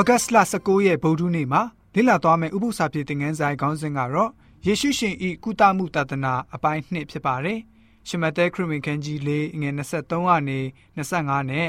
ဩဂတ်စ်လ19ရက်ဗုဒ္ဓနေ့မှာလေ့လာသွားမယ့်ဥပုသ္စာပြေသင်ခန်းဆိုင်ခေါင်းစဉ်ကတော့ယေရှုရှင်ဤကုသမှုတဒနာအပိုင်း2ဖြစ်ပါတယ်။ရှမသက်ခရစ်ဝင်ခန်းကြီး၄ငွေ23ကနေ25နဲ့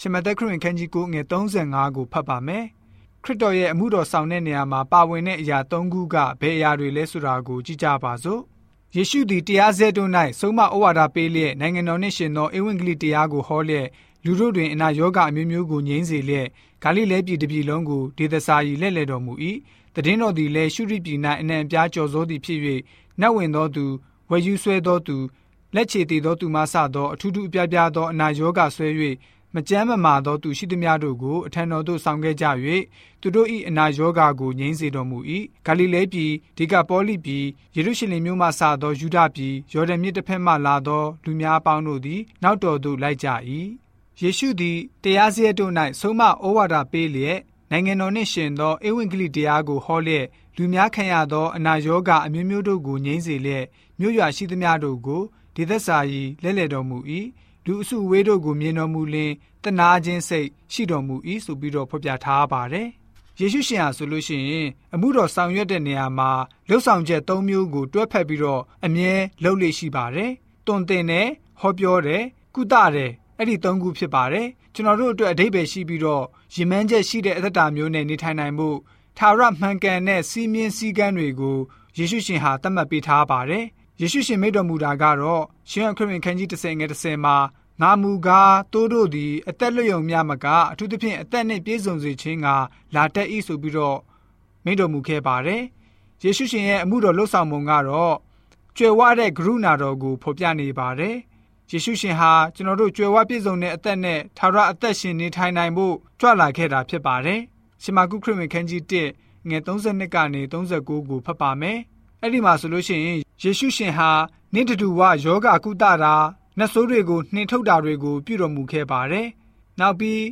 ရှမသက်ခရစ်ဝင်ခန်းကြီး9ငွေ35ကိုဖတ်ပါမယ်။ခရစ်တော်ရဲ့အမှုတော်ဆောင်တဲ့နေရာမှာပါဝင်တဲ့အရာ၃ခုကဘယ်အရာတွေလဲဆိုတာကိုကြည့်ကြပါစို့။ယေရှုသည်တရားစဲတို့၌ဆုံးမဩဝါဒပေးလျက်နိုင်ငံတော်နှင့်ရှင်သောဧဝံဂေလိတရားကိုဟောလျက် လူတို့တွင်အနာရောဂါအမျိုးမျိုးကိုငြိမ်းစေလျက်ဂါလိလဲပြည်တစ်ပြည်လုံးကိုဒေသစာရီလက်လဲတော်မူ၏တည်င်းတော်သည်လည်းရှုရိပြည်၌အနှံအပြားကြော်စိုးသည်ဖြစ်၍နတ်ဝင်သောသူဝယ်ယူဆွဲသောသူလက်ချေတည်သောသူမှစသောအထူးထူးအပြားပြားသောအနာရောဂါဆွဲ၍မကြမ်းမမာသောသူရှိသမျှတို့ကိုအထံတော်သို့ဆောင်ခဲ့ကြ၍သူတို့၏အနာရောဂါကိုငြိမ်းစေတော်မူ၏ဂါလိလဲပြည်ဒီကပေါလိပြည်ယေရုရှလင်မြို့မှစသောယူဒပြည်ယော်ဒန်မြစ်တစ်ဖက်မှလာသောလူများအပေါင်းတို့သည်နောက်တော်သို့လိုက်ကြ၏ ယေရှုသည်တရားစရတို့၌ဆုံးမဩဝါဒပေးလျက်နိုင်ငံတော်နှင့်ရှင်သောဧဝံဂေလိတရားကိုဟောလျက်လူများခံရသောအနာရောဂါအမျိုးမျိုးတို့ကိုငြိမ်းစေလျက်မြို့ရွာရှိသမျှတို့ကိုဒေသစာရီလဲလှယ်တော်မူ၏လူအစုဝေးတို့ကိုမြင်တော်မူလင်တနာခြင်းစိတ်ရှိတော်မူ၏ဆိုပြီးတော့ဖော်ပြထားပါတယ်ယေရှုရှင်ဟာဆိုလို့ရှိရင်အမှုတော်ဆောင်ရွက်တဲ့နေရာမှာလှုပ်ဆောင်ချက်၃မျိုးကိုတွဲဖက်ပြီးတော့အမြဲလှုပ်လေ့ရှိပါတယ်။တွင်တင်တယ်ဟောပြောတယ်ကုသတယ် အဲ့ဒီ၃ခုဖြစ်ပါတယ်ကျွန်တော်တို့အတွက်အဓိပ္ပာယ်ရှိပြီးတော့ရင်မန်းချက်ရှိတဲ့အသက်တာမျိုးနဲ့နေထိုင်နိုင်မှုထာဝရမှန်ကန်တဲ့စီးမြင်စည်းကမ်းတွေကိုယေရှုရှင်ဟာသတ်မှတ်ပေးထားပါတယ်ယေရှုရှင်မိတ်တော်မူတာကတော့ရှင်ခရစ်ဝင်ခန်းကြီး30ငယ်30မှာငါမူကားတိုးတို့သည်အသက်လွတ်ယုံများမကအထူးသဖြင့်အသက်နှင့်ပြည့်စုံစေခြင်းကလာတတ်၏ဆိုပြီးတော့မိန့်တော်မူခဲ့ပါတယ်ယေရှုရှင်ရဲ့အမှုတော်လှုပ်ဆောင်ပုံကတော့ကြွယ်ဝတဲ့ကရုဏာတော်ကိုဖော်ပြနေပါတယ် ယေရှုရှင်ဟာကျွန်တော်တို့ကြွယ်ဝပြည့်စုံတဲ့အသက်နဲ့ထာဝရအသက်ရှင်နေထိုင်နိုင်ဖို့ကြွလာခဲ့တာဖြစ်ပါတယ်။ရှမာကုခရစ်ဝင်ခန်းကြီး1ငွေ32ကနေ39ကိုဖတ်ပါမယ်။အဲ့ဒီမှာဆိုလို့ရှိရင်ယေရှုရှင်ဟာနိတတူဝယောဂကုသတာနတ်ဆိုးတွေကိုနှင်ထုတ်တာတွေကိုပြုတော်မူခဲ့ပါတယ်။နောက်ပြီး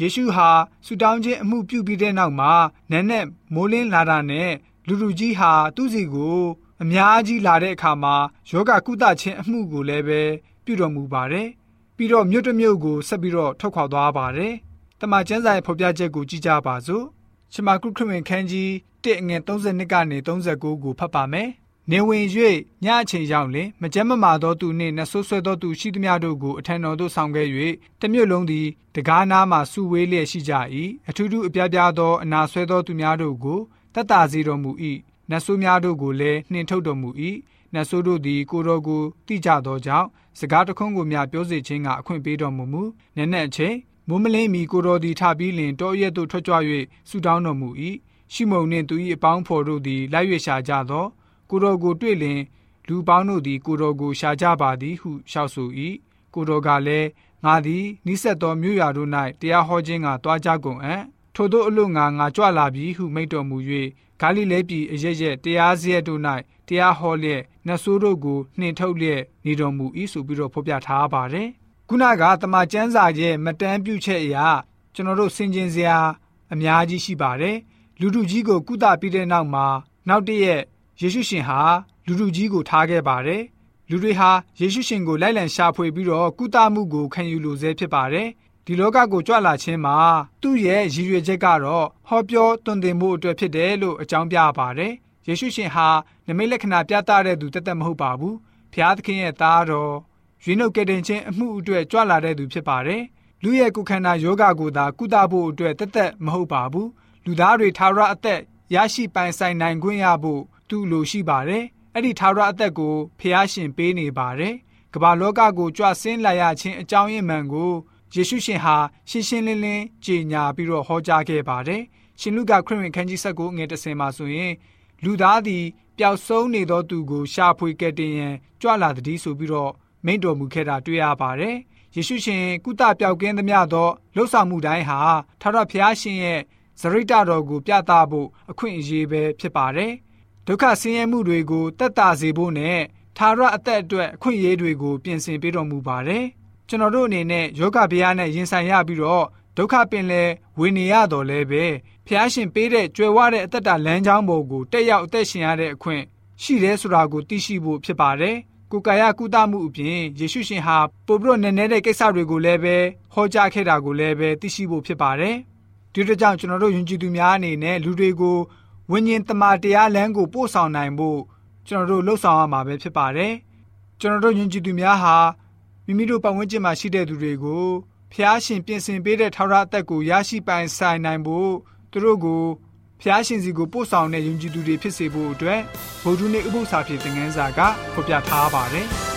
ယေရှုဟာဆူတောင်းခြင်းအမှုပြုပြီးတဲ့နောက်မှာနန်းနဲ့မိုးလင်းလာတာနဲ့လူလူကြီးဟာသူ့စီကိုအများကြီးလာတဲ့အခါမှာယောဂကုသခြင်းအမှုကိုလည်းပဲ ပြုတော်မူပါတယ်။ပြီးတော့မြို့တစ်မြို့ကိုဆက်ပြီးတော့ထွက်ခွာသွားပါတယ်။တမန်ကျမ်းစာရဲ့ဖော်ပြချက်ကိုကြည့်ကြပါစို့။ရှမာကုခရစ်ဝင်ခန်းကြီး1ငွေ32ကနေ39ကိုဖတ်ပါမယ်။နေဝင်၍ညအချိန်ရောက်လင်မကြမ်းမမာသောသူနှင့်နှဆိုးဆွဲသောသူရှိသမျှတို့ကိုအထံတော်သို့ဆောင်ခဲ့၍တမြို့လုံးသည်တကားနားမှစုဝေးလျက်ရှိကြ၏အထူးထူးအပြားပြားသောအနာဆွဲသောသူများတို့ကိုတတ်တာစေတော်မူ၏နှဆိုးများတို့ကိုလည်းနှင်ထုတ်တော်မူ၏ နှဆိုးတို့သည်ကိုတော်ကိုတိကြသောကြောင့်စကားတခွန်းကိုများပြောစေခြင်းကအခွင့်ပေးတော်မူမူနက်နက်အချိန်မုံမလင်းမီကိုတော်သည်ထပြီးလင်တောရက်သို့ထွက်ကြွ၍ဆူတောင်းတော်မူ၏ရှိမုန်နှင့်သူ၏အပေါင်းဖော်တို့သည်လိုက်၍ရှာကြသောကိုတော်ကိုတွေ့လင်လူပေါင်းတို့သည်ကိုတော်ကိုရှာကြပါသည်ဟုလျှောက်ဆို၏ကိုတော်ကလည်းငါသည်နိဆက်သောမြို့ရွာတို့၌တရားဟောခြင်းကတွားကြကုန်အံ့ ထို့သောအလို့ငါငါကြွလာပြီဟုမိန့်တော်မူ၍ဂါလိလဲပြည်အရရက်တရားစရက်တို့၌တရားဟောလျက်နတ်ဆိုးတို့ကိုနှင်ထုတ်လျက်နေတော်မူ၏ဆိုပြီးတော့ဖော်ပြထားပါတယ်။ခုနကတမန်ကျမ်းစာရဲ့မတန်းပြုချက်အရာကျွန်တော်တို့ဆင်ခြင်စရာအများကြီးရှိပါတယ်။လူလူကြီးကိုကုသပြီးတဲ့နောက်မှာနောက်တည့်ရက်ယေရှုရှင်ဟာလူလူကြီးကိုထားခဲ့ပါတယ်။လူတွေဟာယေရှုရှင်ကိုလိုက်လံရှာဖွေပြီးတော့ကုသမှုကိုခံယူလိုဆဲဖြစ်ပါတယ်။ ဒီလောကကိုကြွလာခြင်းမှာသူ့ရဲ့ရည်ရွယ်ချက်ကတော့ဟောပြောတွင်တင်မှုအတွက်ဖြစ်တယ်လို့အကြောင်းပြပါတယ်။ယေရှုရှင်ဟာနမိတ်လက္ခဏာပြသတဲ့သူတသက်မဟုတ်ပါဘူး။ဖျားသခင်ရဲ့သားတော်ရွေးနှုတ်ကယ်တင်ခြင်းအမှုအတွက်ကြွလာတဲ့သူဖြစ်ပါတယ်။လူရဲ့ကိုယ်ခန္ဓာယောဂကိုသာကုသဖို့အတွက်တသက်မဟုတ်ပါဘူး။လူသားတွေထာဝရအသက်ရရှိပိုင်ဆိုင်နိုင်ခွင့်ရဖို့သူ့လိုရှိပါတယ်။အဲ့ဒီထာဝရအသက်ကိုဖျားရှင်ပေးနေပါတယ်။ကမ္ဘာလောကကိုကြွဆင်းလာရခြင်းအကြောင်းရင်းမှန်ကို ယေရှုရှင်ဟာရှင်းရှင်းလင်းလင်းကြေညာပြီးတော့ဟောကြားခဲ့ပါတယ်။ရှင်လုကာခရစ်ဝင်ခန်းကြီး19ငွေ30မှာဆိုရင်လူသားသည်ပျောက်ဆုံးနေသောသူကိုရှာဖွေကယ်တင်ရန်ကြွလာသည်ဆိုပြီးတော့မိန့်တော်မူခဲ့တာတွေ့ရပါတယ်။ယေရှုရှင်ကုသပျောက်ကင်းသမျှသောလှုပ်ဆောင်မှုတိုင်းဟာထာဝရဘုရားရှင်ရဲ့ဇရိတတော်ကိုပြသဖို့အခွင့်အရေးပဲဖြစ်ပါတယ်။ဒုက္ခဆင်းရဲမှုတွေကိုတက်တာစေဖို့နဲ့ထာဝရအသက်အတွက်အခွင့်အရေးတွေကိုပြင်ဆင်ပေးတော်မူပါတယ်။ ကျွန်တော်တို့အနေနဲ့ယောဂဗျာနဲ့ရင်ဆိုင်ရပြီးတော့ဒုက္ခပင်လဲဝေနေရတော်လဲပဲဖျားရှင်ပေးတဲ့ကြွယ်ဝတဲ့အသက်တာလမ်းကြောင်းပေါ်ကိုတက်ရောက်အသက်ရှင်ရတဲ့အခွင့်ရှိတယ်ဆိုတာကိုသိရှိဖို့ဖြစ်ပါတယ်။ကိုယ်ကာယကုသမှုအပြင်ယေရှုရှင်ဟာပို့ပြီးတော့နည်းနည်းတဲ့ကိစ္စတွေကိုလည်းပဲဟောကြားခဲ့တာကိုလည်းပဲသိရှိဖို့ဖြစ်ပါတယ်။ဒီတို့ကြောင့်ကျွန်တော်တို့ယဉ်ကျေးသူများအနေနဲ့လူတွေကိုဝိညာဉ်တမန်တရားလမ်းကိုပို့ဆောင်နိုင်ဖို့ကျွန်တော်တို့လှုပ်ဆောင်ရမှာပဲဖြစ်ပါတယ်ကျွန်တော်တို့ယဉ်ကျေးသူများဟာ မိမိတို့ပတ်ဝန်းကျင်မှာရှိတဲ့သူတွေကိုဖျားရှင်ပြင်ဆင်ပေးတဲ့ထာဝရအသက်ကိုရရှိပိုင်ဆိုင်နိုင်ဖို့သူတို့ကိုဖျားရှင်စီကိုပို့ဆောင်တဲ့ယဉ်ကျေးသူတွေဖြစ်စေဖို့အတွက်ဗုဒ္ဓနေ့ဥပုသ္စာဖြစ်တဲ့ငန်းစာကဖော်ပြထားပါတယ်။